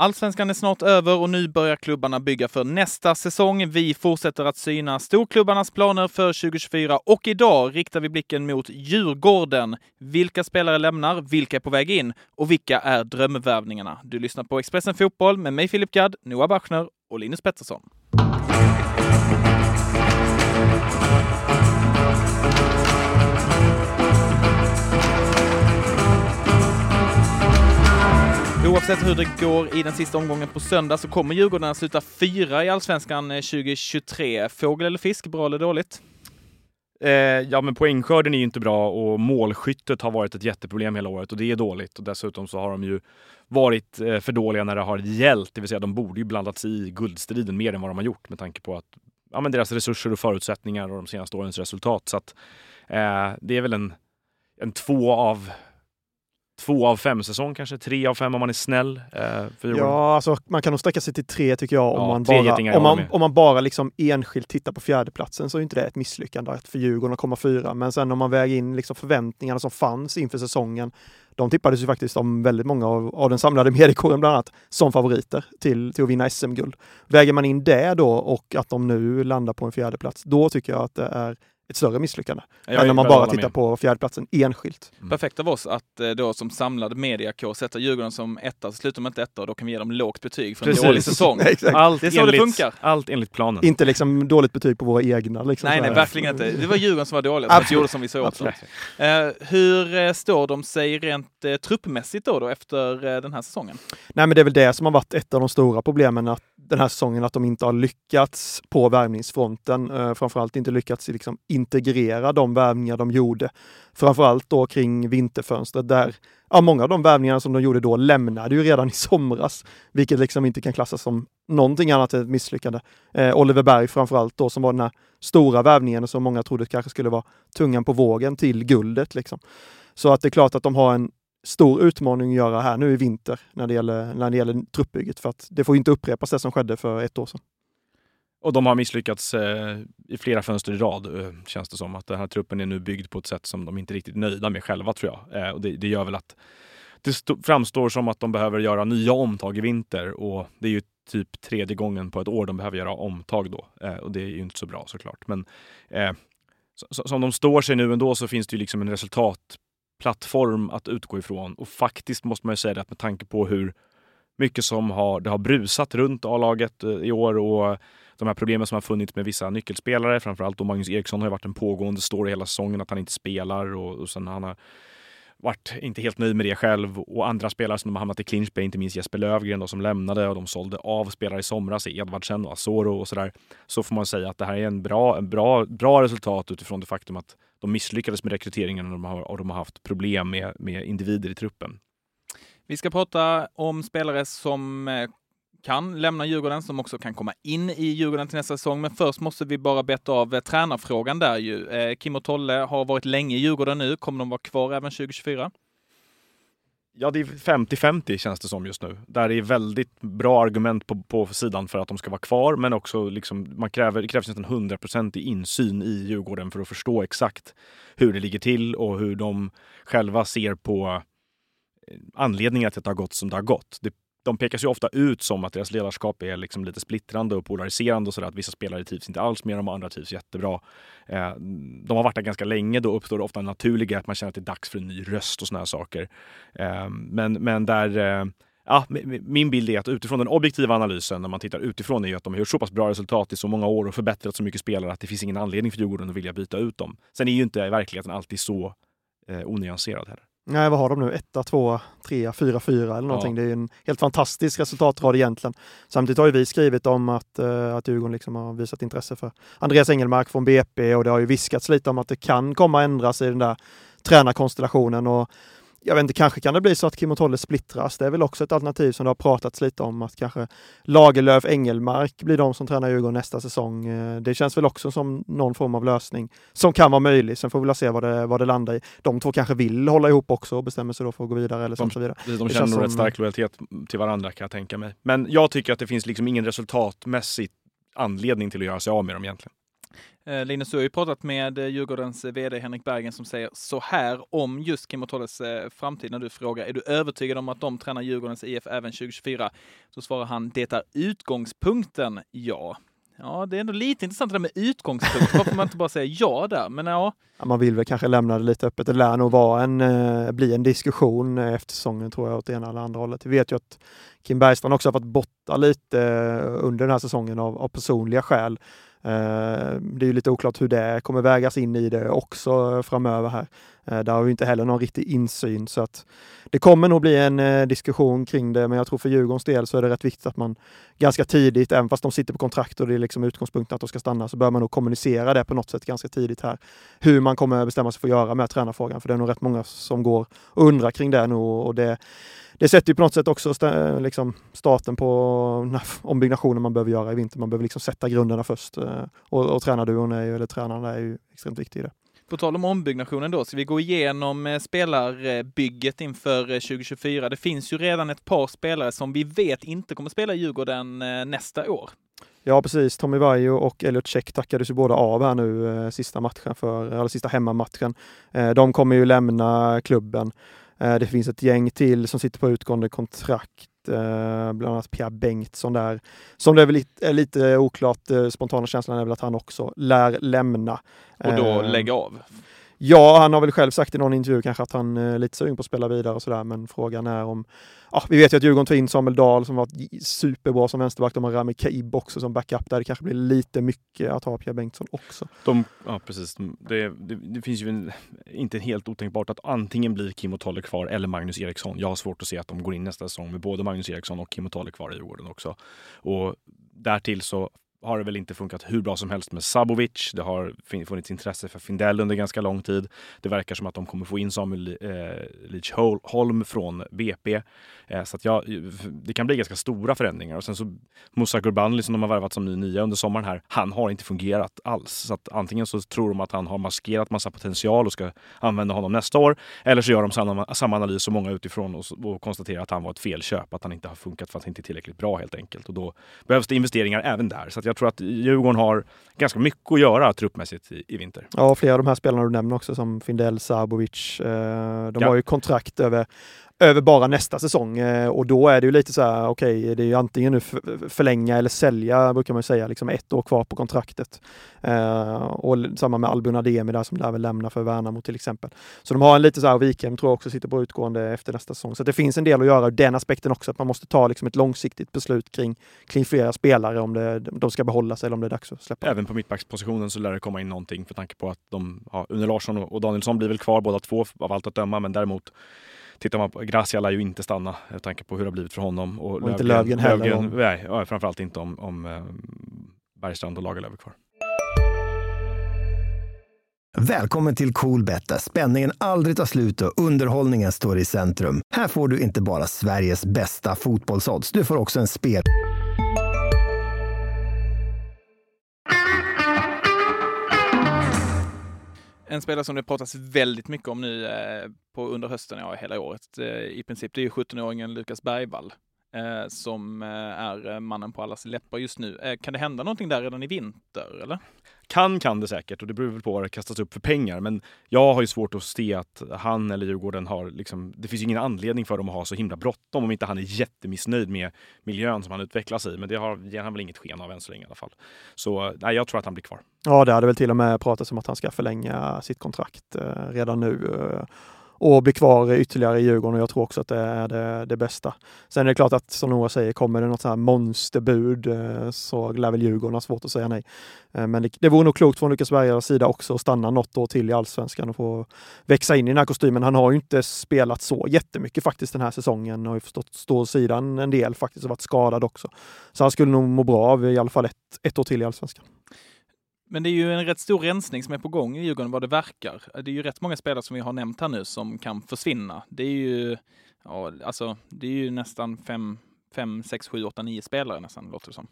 Allsvenskan är snart över och nu börjar klubbarna bygga för nästa säsong. Vi fortsätter att syna storklubbarnas planer för 2024 och idag riktar vi blicken mot Djurgården. Vilka spelare lämnar? Vilka är på väg in? Och vilka är drömvärvningarna? Du lyssnar på Expressen Fotboll med mig Filip Gadd, Noah Bachner och Linus Pettersson. Oavsett hur det går i den sista omgången på söndag så kommer Djurgården att sluta fyra i Allsvenskan eh, 2023. Fågel eller fisk, bra eller dåligt? Eh, ja, men poängskörden är ju inte bra och målskyttet har varit ett jätteproblem hela året och det är dåligt. Och dessutom så har de ju varit eh, för dåliga när det har gällt, det vill säga de borde ju blandat sig i guldstriden mer än vad de har gjort med tanke på att ja, men deras resurser och förutsättningar och de senaste årens resultat. Så att, eh, det är väl en, en två av två av fem säsong kanske, tre av fem om man är snäll. Eh, ja, alltså, man kan nog sträcka sig till tre tycker jag om ja, man bara, om man, om man bara liksom enskilt tittar på fjärdeplatsen så är inte det ett misslyckande för Djurgården att komma fyra. Men sen om man väger in liksom förväntningarna som fanns inför säsongen. De tippades ju faktiskt om väldigt många av, av den samlade mediekåren bland annat som favoriter till, till att vinna SM-guld. Väger man in det då och att de nu landar på en fjärdeplats, då tycker jag att det är ett större misslyckande. än när man bara tittar med. på fjärdeplatsen enskilt. Mm. Perfekt av oss att eh, då som samlad mediakår sätta Djurgården som etta, så slutar man inte etta och då kan vi ge dem lågt betyg för en Precis. dålig säsong. allt det är så enligt, det funkar. Allt enligt planen. Inte liksom dåligt betyg på våra egna. Liksom, nej, nej, verkligen inte. Det var Djurgården som var dåliga, som gjorde som vi sa också. Uh, hur uh, står de sig rent uh, truppmässigt då, då efter uh, den här säsongen? Nej, men det är väl det som har varit ett av de stora problemen att den här säsongen, att de inte har lyckats på värvningsfronten. Eh, framförallt inte lyckats liksom integrera de värvningar de gjorde. Framförallt då kring vinterfönstret där ja, många av de värvningarna som de gjorde då lämnade ju redan i somras, vilket liksom inte kan klassas som någonting annat än ett misslyckande. Eh, Oliver Berg framförallt då som var den här stora värvningen som många trodde kanske skulle vara tungan på vågen till guldet. Liksom. Så att det är klart att de har en stor utmaning att göra här nu i vinter när det gäller, när det gäller truppbygget för att det får inte upprepas det som skedde för ett år sedan. Och de har misslyckats eh, i flera fönster i rad, eh, känns det som. Att den här truppen är nu byggd på ett sätt som de inte är riktigt nöjda med själva, tror jag. Eh, och det, det, gör väl att det framstår som att de behöver göra nya omtag i vinter. Och det är ju typ tredje gången på ett år de behöver göra omtag då. Eh, och det är ju inte så bra såklart. Men eh, så, som de står sig nu ändå så finns det ju liksom en plattform att utgå ifrån. Och faktiskt måste man ju säga det att med tanke på hur mycket som har, det har brusat runt A-laget eh, i år och de här problemen som har funnits med vissa nyckelspelare, framförallt då Magnus Eriksson har ju varit en pågående story hela säsongen att han inte spelar och, och sen han har varit inte helt nöjd med det själv och andra spelare som de har hamnat i clinch med, inte minst Jesper Lövgren då, som lämnade och de sålde av spelare i somras, Edvardsen och Asoro och sådär. Så får man säga att det här är en bra, en bra, bra resultat utifrån det faktum att de misslyckades med rekryteringen och de har, och de har haft problem med, med individer i truppen. Vi ska prata om spelare som eh, kan lämna Djurgården, som också kan komma in i Djurgården till nästa säsong. Men först måste vi bara betta av eh, tränarfrågan där ju. Eh, Kim och Tolle har varit länge i Djurgården nu. Kommer de vara kvar även 2024? Ja, det är 50-50 känns det som just nu. Där det är väldigt bra argument på, på sidan för att de ska vara kvar, men också liksom, man kräver, det krävs nästan 100% i insyn i Djurgården för att förstå exakt hur det ligger till och hur de själva ser på eh, anledningar till att det har gått som det har gått. Det de pekas ju ofta ut som att deras ledarskap är liksom lite splittrande och polariserande och sådär. Att vissa spelare trivs inte alls med dem och andra trivs jättebra. Eh, de har varit där ganska länge. Då uppstår det ofta naturliga att man känner att det är dags för en ny röst och sådana saker. Eh, men, men där eh, Ja, min bild är att utifrån den objektiva analysen, när man tittar utifrån, är ju att de har gjort så pass bra resultat i så många år och förbättrat så mycket spelare att det finns ingen anledning för Djurgården att vilja byta ut dem. Sen är ju inte verkligheten alltid så eh, onyanserad heller. Nej, vad har de nu? Etta, tvåa, trea, fyra, fyra eller någonting. Ja. Det är en helt fantastisk resultatrad egentligen. Samtidigt har ju vi skrivit om att, uh, att Djurgården liksom har visat intresse för Andreas Engelmark från BP och det har ju viskats lite om att det kan komma ändras i den där tränarkonstellationen. Och jag vet inte, kanske kan det bli så att Kim och Tolle splittras. Det är väl också ett alternativ som det har pratats lite om att kanske Lagerlöf, Engelmark blir de som tränar Djurgården nästa säsong. Eh, det känns väl också som någon form av lösning som kan vara möjlig. Sen får vi se vad det, vad det landar i. De två kanske vill hålla ihop också och bestämmer sig då för att gå vidare eller de, så vidare. De, de känner nog som... rätt stark lojalitet till varandra kan jag tänka mig. Men jag tycker att det finns liksom ingen resultatmässig anledning till att göra sig av med dem egentligen. Eh, Linus, du har ju pratat med eh, Djurgårdens eh, VD Henrik Bergen som säger så här om just Kim Tolles framtid när du frågar är du övertygad om att de tränar Djurgårdens IF även 2024? Så svarar han det är utgångspunkten ja. Ja, det är ändå lite intressant det där med utgångspunkt. Varför man inte bara säger ja där? Men ja. ja. Man vill väl kanske lämna det lite öppet. Det lär nog vara en, eh, bli en diskussion efter säsongen tror jag åt ena eller andra hållet. Vi vet ju att Kim Bergstrand också har varit borta lite eh, under den här säsongen av, av personliga skäl. Eh, det är ju lite oklart hur det kommer vägas in i det också eh, framöver här. Eh, där har vi inte heller någon riktig insyn så att det kommer nog bli en eh, diskussion kring det, men jag tror för Djurgårdens del så är det rätt viktigt att man ganska tidigt, även fast de sitter på kontrakt och det är liksom utgångspunkten att de ska stanna, så bör man nog kommunicera det på något sätt ganska tidigt här. Hur man kommer bestämma sig för att göra med tränarfrågan, för det är nog rätt många som går och undrar kring det nu och det det sätter ju på något sätt också eh, liksom starten på ombyggnationen man behöver göra i vinter. Man behöver liksom sätta grunderna först och, och tränarduon, är ju, eller tränarna är ju extremt viktig i det. På tal om ombyggnationen då, ska vi gå igenom eh, spelarbygget inför eh, 2024? Det finns ju redan ett par spelare som vi vet inte kommer spela i Djurgården eh, nästa år. Ja precis, Tommy Vaiho och Elliot Check tackades ju båda av här nu sista matchen för, eller sista hemmamatchen. De kommer ju lämna klubben. Det finns ett gäng till som sitter på utgående kontrakt eh, bland annat Pierre Bengtsson där. Som det är, lite, är lite oklart, eh, spontana känslan är väl att han också lär lämna. Och då eh, lägga av? Ja, han har väl själv sagt i någon intervju kanske att han är lite sugen på att spela vidare och sådär, men frågan är om ja, vi vet ju att Djurgården tog in Samuel Dahl som var superbra som vänsterback. De har Rami Kaib också som backup där. Det kanske blir lite mycket att ha Pierre Bengtsson också. De, ja, precis. Det, det, det finns ju en, inte helt otänkbart att antingen blir Kim och Tolle kvar eller Magnus Eriksson. Jag har svårt att se att de går in nästa säsong med både Magnus Eriksson och Kim och Tolle kvar i Djurgården också. Och därtill så har det väl inte funkat hur bra som helst med Sabovic. Det har funnits intresse för Findell under ganska lång tid. Det verkar som att de kommer få in Samuel eh, Leach Holm från BP. Eh, så att ja, det kan bli ganska stora förändringar. Och sen så Musa Gurbanli som de har värvat som ny nia under sommaren här, han har inte fungerat alls. Så att antingen så tror de att han har maskerat massa potential och ska använda honom nästa år. Eller så gör de samma, samma analys som många utifrån och, och konstaterar att han var ett felköp, att han inte har funkat för att han inte är tillräckligt bra helt enkelt. Och då behövs det investeringar även där. Så jag tror att Djurgården har ganska mycket att göra truppmässigt i, i vinter. Ja, flera av de här spelarna du nämner också som Findell, Sabovic, eh, de ja. har ju kontrakt över över bara nästa säsong. Eh, och då är det ju lite så här, okej, okay, det är ju antingen nu förlänga eller sälja, brukar man säga, liksom ett år kvar på kontraktet. Uh, och samma med Albin Ademi där som lär väl lämna för Värnamo till exempel. Så de har en lite så här, Wikheim tror jag också sitter på utgående efter nästa säsong. Så det finns en del att göra ur den aspekten också, att man måste ta liksom ett långsiktigt beslut kring, kring flera spelare om det, de ska behållas eller om det är dags att släppa. Även på mittbackspositionen så lär det komma in någonting för tanke på att de, ja, Une Larsson och Danielsson blir väl kvar båda två av allt att döma, men däremot Tittar man på Gracia lär ju inte stanna med tanke på hur det har blivit för honom. Och, och inte Lövgren heller. Lövgren, nej, ja, framförallt inte om, om eh, Bergstrand och Lagerlöf är kvar. Välkommen till Coolbet där spänningen aldrig tar slut och underhållningen står i centrum. Här får du inte bara Sveriges bästa fotbollsodds, du får också en spel... En spelare som det pratas väldigt mycket om nu eh, på under hösten, ja hela året eh, i princip, det är 17-åringen Lukas Bergvall eh, som eh, är eh, mannen på allas läppar just nu. Eh, kan det hända någonting där redan i vinter eller? Kan kan det säkert och det beror väl på vad det kastas upp för pengar. Men jag har ju svårt att se att han eller Djurgården har liksom, det finns ju ingen anledning för dem att ha så himla bråttom om inte han är jättemissnöjd med miljön som han utvecklas i. Men det har, ger han väl inget sken av än så länge i alla fall. Så nej, jag tror att han blir kvar. Ja, det hade väl till och med pratats om att han ska förlänga sitt kontrakt eh, redan nu. Eh, och bli kvar ytterligare i Djurgården och jag tror också att det är det, det bästa. Sen är det klart att som Nora säger, kommer det något sånt här monsterbud eh, så lär väl Djurgården ha svårt att säga nej. Eh, men det, det vore nog klokt från Lukas Bergares sida också att stanna något år till i Allsvenskan och få växa in i den här kostymen. Han har ju inte spelat så jättemycket faktiskt den här säsongen och har ju förstått stå sidan en del faktiskt och varit skadad också. Så han skulle nog må bra av i alla fall ett, ett år till i Allsvenskan. Men det är ju en rätt stor rensning som är på gång i Djurgården vad det verkar. Det är ju rätt många spelare som vi har nämnt här nu som kan försvinna. Det är ju, ja, alltså, det är ju nästan fem, fem, sex, sju, åtta, nio spelare nästan, låter det som.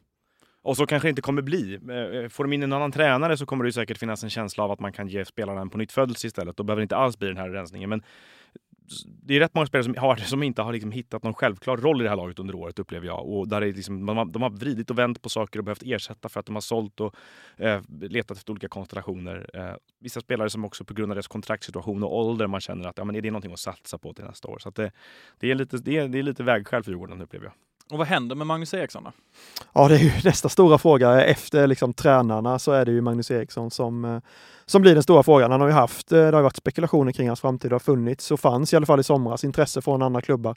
Och så kanske det inte kommer bli. Eh, får de in en annan tränare så kommer det säkert finnas en känsla av att man kan ge spelarna en på nytt istället. Då behöver det inte alls bli den här rensningen. Men det är rätt många spelare som, har, som inte har liksom hittat någon självklar roll i det här laget under året upplever jag. Och där är liksom, de, har, de har vridit och vänt på saker och behövt ersätta för att de har sålt och eh, letat efter olika konstellationer. Eh, vissa spelare som också på grund av deras kontraktssituation och ålder man känner att ja, men är det någonting att satsa på till nästa år. Så det, det, är lite, det, är, det är lite vägskäl för Djurgården upplever jag. Och vad händer med Magnus Eriksson då? Ja, det är ju nästa stora fråga. Efter liksom, tränarna så är det ju Magnus Eriksson som, eh, som blir den stora frågan. Han har ju haft, eh, det har varit spekulationer kring hans framtid, det har funnits och fanns i alla fall i somras intresse från andra klubbar.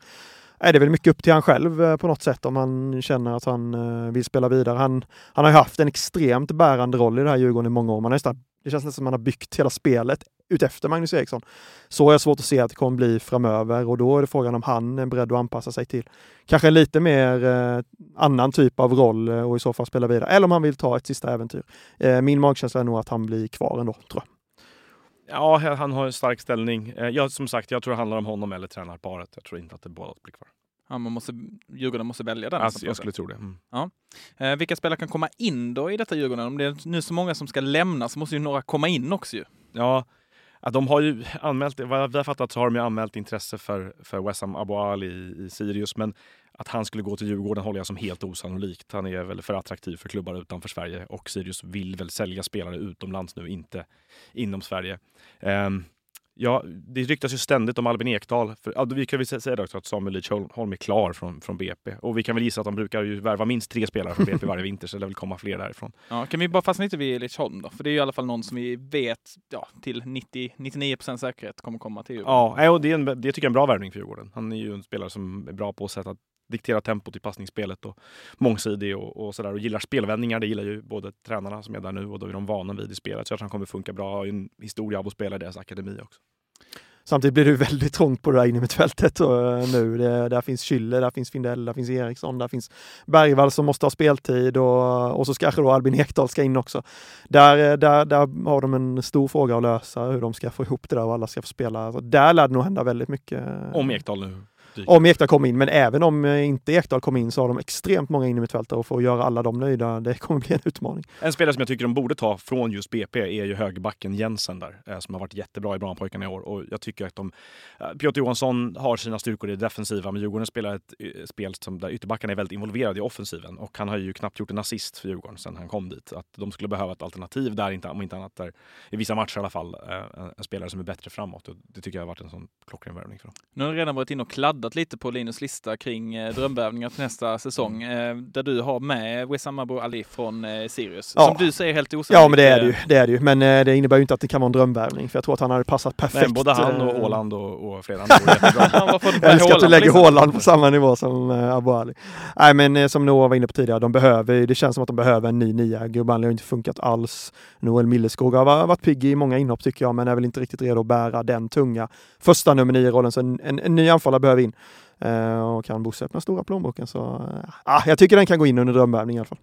Är det väl mycket upp till han själv eh, på något sätt om han känner att han vill spela vidare. Han, han har ju haft en extremt bärande roll i det här Djurgården i många år. Man har nästan, det känns nästan som att man har byggt hela spelet utefter Magnus Eriksson. Så har jag svårt att se att det kommer bli framöver och då är det frågan om han är beredd att anpassa sig till kanske en lite mer eh, annan typ av roll eh, och i så fall spela vidare. Eller om han vill ta ett sista äventyr. Eh, min magkänsla är nog att han blir kvar ändå, tror jag. Ja, han har en stark ställning. Eh, jag, som sagt, jag tror det handlar om honom eller tränarparet. Jag tror inte att det båda blir kvar. Ja, man måste, Djurgården måste välja den. Alltså, jag skulle tro det. Mm. Ja. Eh, vilka spelare kan komma in då i detta Djurgården? Om det är nu så många som ska lämna så måste ju några komma in också ju. Ja, att de har ju anmält, vad vi har fattat så har de ju anmält intresse för, för Wessam Abu Ali i, i Sirius. Men att han skulle gå till Djurgården håller jag som helt osannolikt. Han är väl för attraktiv för klubbar utanför Sverige och Sirius vill väl sälja spelare utomlands nu, inte inom Sverige. Um, Ja, det ryktas ju ständigt om Albin Ekdal. För, ja, vi kan väl säga också att Samuel Lidsholm är klar från, från BP. Och vi kan väl gissa att de brukar ju värva minst tre spelare från BP varje vinter, så det lär väl komma fler därifrån. Ja, kan vi bara fastna lite vid Lidsholm då? För det är ju i alla fall någon som vi vet ja, till 90-99% säkerhet kommer komma till Djurgården. Ja, och det, är en, det tycker jag är en bra värvning för Djurgården. Han är ju en spelare som är bra på att sätta diktera tempot i passningsspelet och mångsidig och, och sådär. Och gillar spelvändningar. Det gillar ju både tränarna som är där nu och då är de vana vid i spelet. Så jag tror han kommer funka bra. Har ju en historia av att spela i deras akademi också. Samtidigt blir det väldigt trångt på det där innermittfältet uh, nu. Det, där finns Schüller, där finns Findell, där finns Eriksson, där finns Bergvall som måste ha speltid och, och så kanske då Albin Ekdal ska in också. Där, där, där har de en stor fråga att lösa, hur de ska få ihop det där och alla ska få spela. Så där lär det nog hända väldigt mycket. Om Ekdal nu om Ekdal kommer in, men även om eh, inte Ekdal kommer in så har de extremt många innermittfältare och att göra alla dem nöjda, det kommer bli en utmaning. En spelare som jag tycker de borde ta från just BP är ju högerbacken Jensen där, eh, som har varit jättebra i Brommapojkarna i år. Och jag tycker att de... Eh, Piotr Johansson har sina styrkor i det defensiva, men Djurgården spelar ett spel som där ytterbackarna är väldigt involverade i offensiven. Och han har ju knappt gjort en assist för Djurgården sedan han kom dit. Att de skulle behöva ett alternativ där, inte, om inte annat där, i vissa matcher i alla fall, en spelare som är bättre framåt. Och det tycker jag har varit en sån klockren värvning för dem. Nu har du redan varit inne och kladdat lite på Linus lista kring eh, drömvärvningar till nästa säsong. Mm. Eh, där du har med Wessam Abu Ali från eh, Sirius. Ja. Som du säger helt osannolikt. Ja, men det är det ju. Det är det ju. Men eh, det innebär ju inte att det kan vara en drömvärvning. För jag tror att han hade passat perfekt. Nej, både han och Åland och, och flera andra Jag älskar att du lägger Håland på samma nivå som uh, Abu Ali. Nej, men uh, som Noah var inne på tidigare, de behöver, det känns som att de behöver en ny nia. Gurbanli har inte funkat alls. Noel Milleskog har varit pigg i många inhopp tycker jag, men är väl inte riktigt redo att bära den tunga första nummer nio-rollen. Så en, en, en ny anfallare behöver in. Eh, och kan Bosse öppna stora plånboken så eh, ah, jag tycker den kan gå in under drömvärvning i alla fall.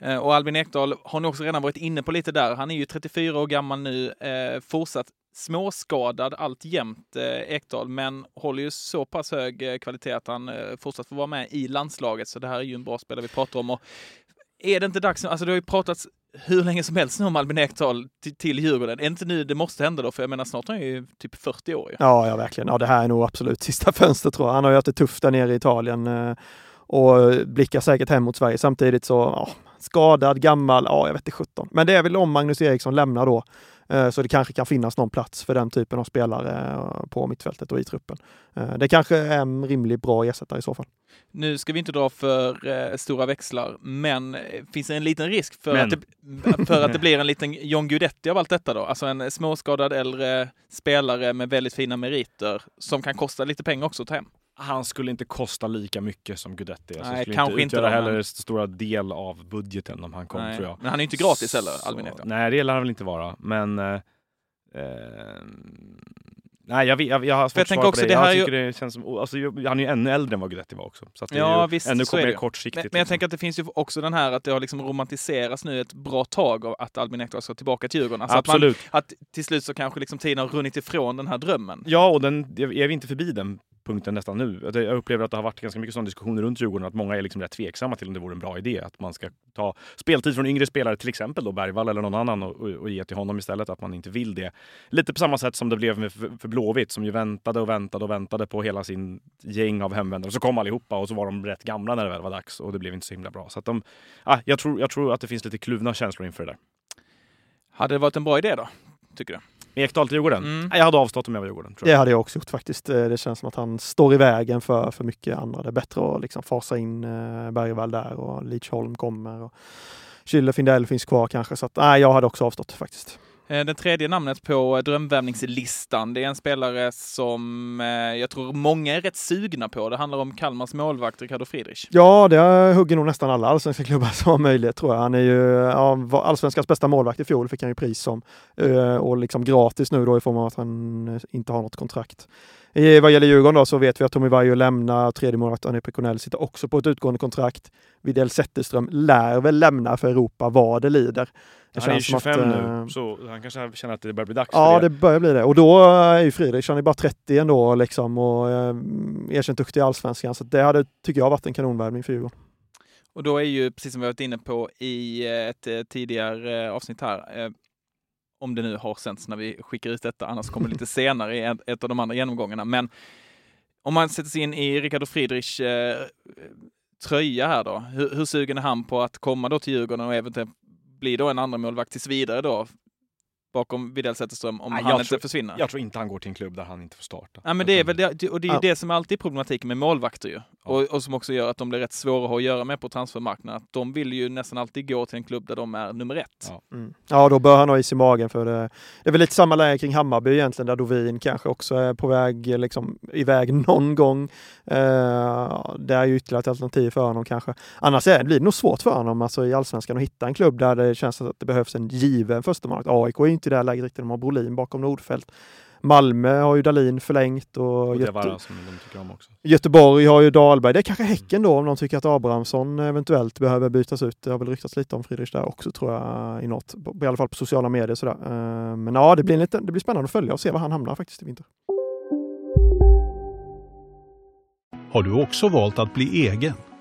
Eh, och Albin Ekdal har ni också redan varit inne på lite där. Han är ju 34 år gammal nu, eh, fortsatt småskadad alltjämt eh, Ekdal, men håller ju så pass hög eh, kvalitet att han fortsatt får vara med i landslaget. Så det här är ju en bra spelare vi pratar om. Och är det inte dags nu? Alltså det har ju pratats hur länge som helst nu om Albin Ekdal till, till Djurgården. Är inte nu det måste hända då? För jag menar snart är han ju typ 40 år. Ja, ja verkligen. Ja, det här är nog absolut sista fönstret tror jag. Han har ju haft det tufft där nere i Italien eh, och blickar säkert hem mot Sverige. Samtidigt så, ja, skadad, gammal, ja jag vet inte 17. Men det är väl om Magnus Eriksson lämnar då så det kanske kan finnas någon plats för den typen av spelare eh, på mittfältet och i truppen. Eh, det kanske är en rimligt bra ersättare i så fall. Nu ska vi inte dra för stora växlar, men finns det en liten risk för, att det, för att det blir en liten John Guidetti av allt detta då? Alltså en småskadad äldre spelare med väldigt fina meriter som kan kosta lite pengar också att ta hem han skulle inte kosta lika mycket som Guidetti. Alltså, Nej, skulle kanske inte utgöra inte heller men... stora del av budgeten om han kom Nej. tror jag. Men han är inte gratis heller, Albin Nej, det lär han väl inte vara. Men... Eh, eh, nej, jag, jag, jag har svårt att svara på det. jag tycker ju... det känns som, alltså, han är ju ännu äldre än vad Guidetti var också. Så det ja, är ju visst, ännu mer kortsiktigt. Men, men jag liksom. tänker att det finns ju också den här att det har liksom romantiserats nu ett bra tag av att Albin Ekdal ska tillbaka till Djurgården. Alltså Absolut. Att, man, att till slut så kanske liksom tiden har runnit ifrån den här drömmen. Ja, och den är vi inte förbi den punkten nästan nu. Jag upplever att det har varit ganska mycket sån diskussioner runt Djurgården att många är liksom rätt tveksamma till om det vore en bra idé att man ska ta speltid från yngre spelare, till exempel då Bergvall eller någon annan och, och, och ge till honom istället. Att man inte vill det. Lite på samma sätt som det blev med för, för Blåvitt som ju väntade och väntade och väntade på hela sin gäng av hemvändare. Så kom allihopa och så var de rätt gamla när det väl var dags och det blev inte så himla bra. Så att de, ah, jag, tror, jag tror att det finns lite kluvna känslor inför det där. Hade det varit en bra idé då, tycker du? Ekdal till Djurgården? Mm. Jag hade avstått om jag var Djurgården. Tror Det jag. hade jag också gjort faktiskt. Eh, Det känns som att han står i vägen för, för mycket andra. Det är bättre att liksom fasa in eh, Bergvall där och Lidsholm kommer. Och Schüller Findell finns kvar kanske. Så att, nej, jag hade också avstått faktiskt. Eh, det tredje namnet på eh, drömvärvningslistan, det är en spelare som eh, jag tror många är rätt sugna på. Det handlar om Kalmars målvakt Ricardo Friedrich. Ja, det hugger nog nästan alla allsvenska klubbar som har möjlighet tror jag. Han är ju ja, var allsvenskans bästa målvakt i fjol, fick han ju pris som. Och liksom gratis nu då i form av att han inte har något kontrakt. Eh, Vad gäller Djurgården då så vet vi att Tommy Vaiho lämnar, tredje målvakten Annie Pekonell sitter också på ett utgående kontrakt. Widell Zetterström lär väl lämna för Europa vad det lider. Det Han är ju känns som 25 att, eh, nu, så han kanske känner att det börjar bli dags Ja, för det det. börjar bli det. Och då är ju Friedrich, han är bara 30 ändå liksom och eh, erkänt duktig i Allsvenskan. Så det hade, tycker jag, varit en kanonvärvning för Djurgården. Och då är ju, precis som vi varit inne på i eh, ett eh, tidigare eh, avsnitt här, eh, om det nu har sänts när vi skickar ut detta, annars kommer det lite senare i ett, av de andra genomgångarna. Men om man sätter sig in i Ricardo Friedrichs eh, tröja här då, hur, hur sugen är han på att komma då till Djurgården och eventuellt bli då en andra målvakt tills vidare då? Bakom Widell Zetterström om Nej, han inte tror- försvinner. Jag tror inte han går till en klubb där han inte får starta. Ja, men det är väl det, och det är ju Ja. det som är alltid problematiken med målvakter ju. Och, och som också gör att de blir rätt svåra att ha att göra med på transfermarknaden. Att de vill ju nästan alltid gå till en klubb där de är nummer ett. Ja. Mm. Ja, då bör han ha is i magen för det. Det är väl lite samma läge kring Hammarby egentligen, där Dovin kanske också är på väg liksom, iväg någon gång. Eh, det är ju ytterligare ett alternativ för honom kanske. Annars är, blir det nog svårt för honom alltså, i Allsvenskan att hitta en klubb där det känns att det behövs en given förstemålvakt. AIK är ju inte i det här läget riktigt, de har Brolin bakom Nordfeldt. Malmö har ju Dalin förlängt och, Och det Göte- var som de tycker om också. Göteborg har ju Dahlberg. Det är kanske Häcken då om de tycker att Abrahamsson eventuellt behöver bytas ut. Det har väl ryktats lite om Friedrich där också tror jag i något, i alla fall på sociala medier sådär. Eh, Men ja, det blir, lite, det blir spännande att följa och se var han hamnar faktiskt i vinter. Har du också valt att bli egen?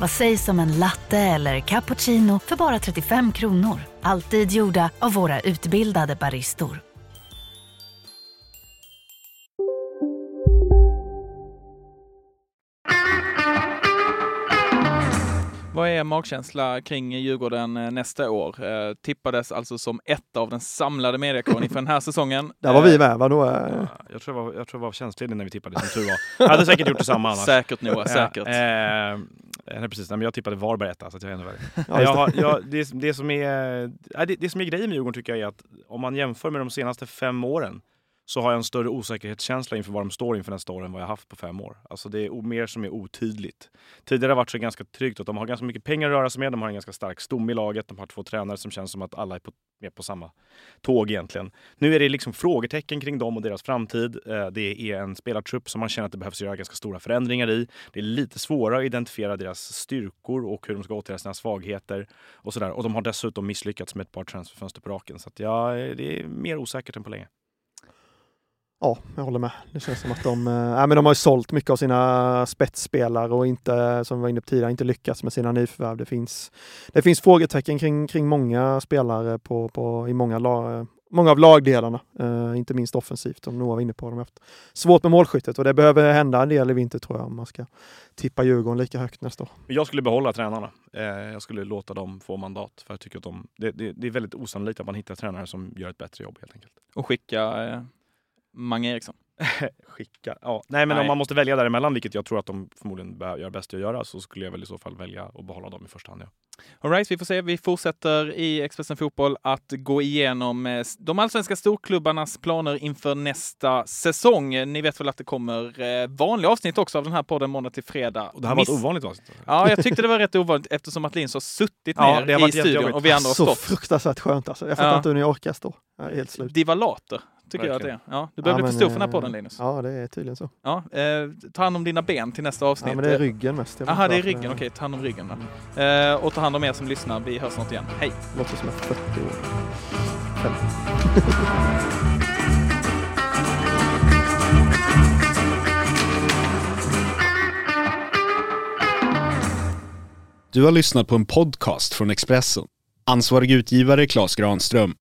Vad sägs om en latte eller cappuccino för bara 35 kronor? Alltid gjorda av våra utbildade baristor. Vad är magkänsla kring Djurgården eh, nästa år? Eh, tippades alltså som ett av den samlade mediakåren inför den här säsongen. Där var vi Eh, med va? Då, eh, Ja, jag, tror jag, var, jag tror jag var tjänstledig när vi tippade, som tur var. Jag hade säkert gjort detsamma annars. Säkert Noah, säkert. Ja, eh, nej, precis, nej, men jag tippade Varberg etta, så att jag är ännu värre. ja, jag det. har, jag, det, det, som är, nej, det, det som är grejen med Djurgården tycker jag är att om man jämför med de senaste fem åren så har jag en större osäkerhetskänsla inför vad de står inför nästa år än vad jag haft på fem år. Alltså det är mer som är otydligt. Tidigare har det varit så ganska tryggt att de har ganska mycket pengar att röra sig med. De har en ganska stark stomme i laget. De har två tränare som känns som att alla är på, med på samma tåg egentligen. Nu är det liksom frågetecken kring dem och deras framtid. Eh, det är en spelartrupp som man känner att det behövs göra ganska stora förändringar i. Det är lite svårare att identifiera deras styrkor och hur de ska åtgärda sina svagheter. Och, sådär. och de har dessutom misslyckats med ett par transferfönster på raken. Så att ja, det är mer osäkert än på länge. Ja, jag håller med. Det känns som att de, nej, men de har ju sålt mycket av sina spetsspelare och inte, som vi var inne på tidigare, inte lyckats med sina nyförvärv. Det finns, det finns frågetecken kring, kring många spelare på, på, i många, la, många av lagdelarna, eh, inte minst offensivt, som Noah var inne på. De har haft svårt med målskyttet och det behöver hända en del i vinter tror jag om man ska tippa Djurgården lika högt nästa år. Jag skulle behålla tränarna. Eh, jag skulle låta dem få mandat. För jag tycker att de, det, det, det är väldigt osannolikt att man hittar tränare som gör ett bättre jobb helt enkelt. Och skicka eh, Mange Eriksson. Skicka. Ja. Nej, men Nej. om man måste välja däremellan, vilket jag tror att de förmodligen gör bäst att göra, så skulle jag väl i så fall välja att behålla dem i första hand. Ja. All right, vi får se. Vi fortsätter i Expressen Fotboll att gå igenom eh, de allsvenska storklubbarnas planer inför nästa säsong. Ni vet väl att det kommer eh, vanliga avsnitt också av den här podden måndag till fredag. Och det här var ett ovanligt avsnitt. Ja, jag tyckte det var rätt ovanligt eftersom att Linus har suttit Ja, ner i studion och vi andra har Så stått. fruktansvärt skönt alltså. Jag fattar Ja. inte hur ni orkar stå. Jag är helt slut. Divalater, tycker jag att det är. Verkligen. Ja, du börjar Ja, bli för stor för den här eh, podden, Linus. Ja, det är tydligen så. Ja, eh, ta hand om dina ben till nästa avsnitt. Ja, men det är ryggen mest. Jag Jaha, det är ryggen. Okej, ta hand om ryggen då. Eh, och ta hand om er som lyssnar. Vi hörs snart igen. Hej! Låter som ett 40 år. 50. Du har lyssnat på en podcast från Expressen. Ansvarig utgivare Klas Granström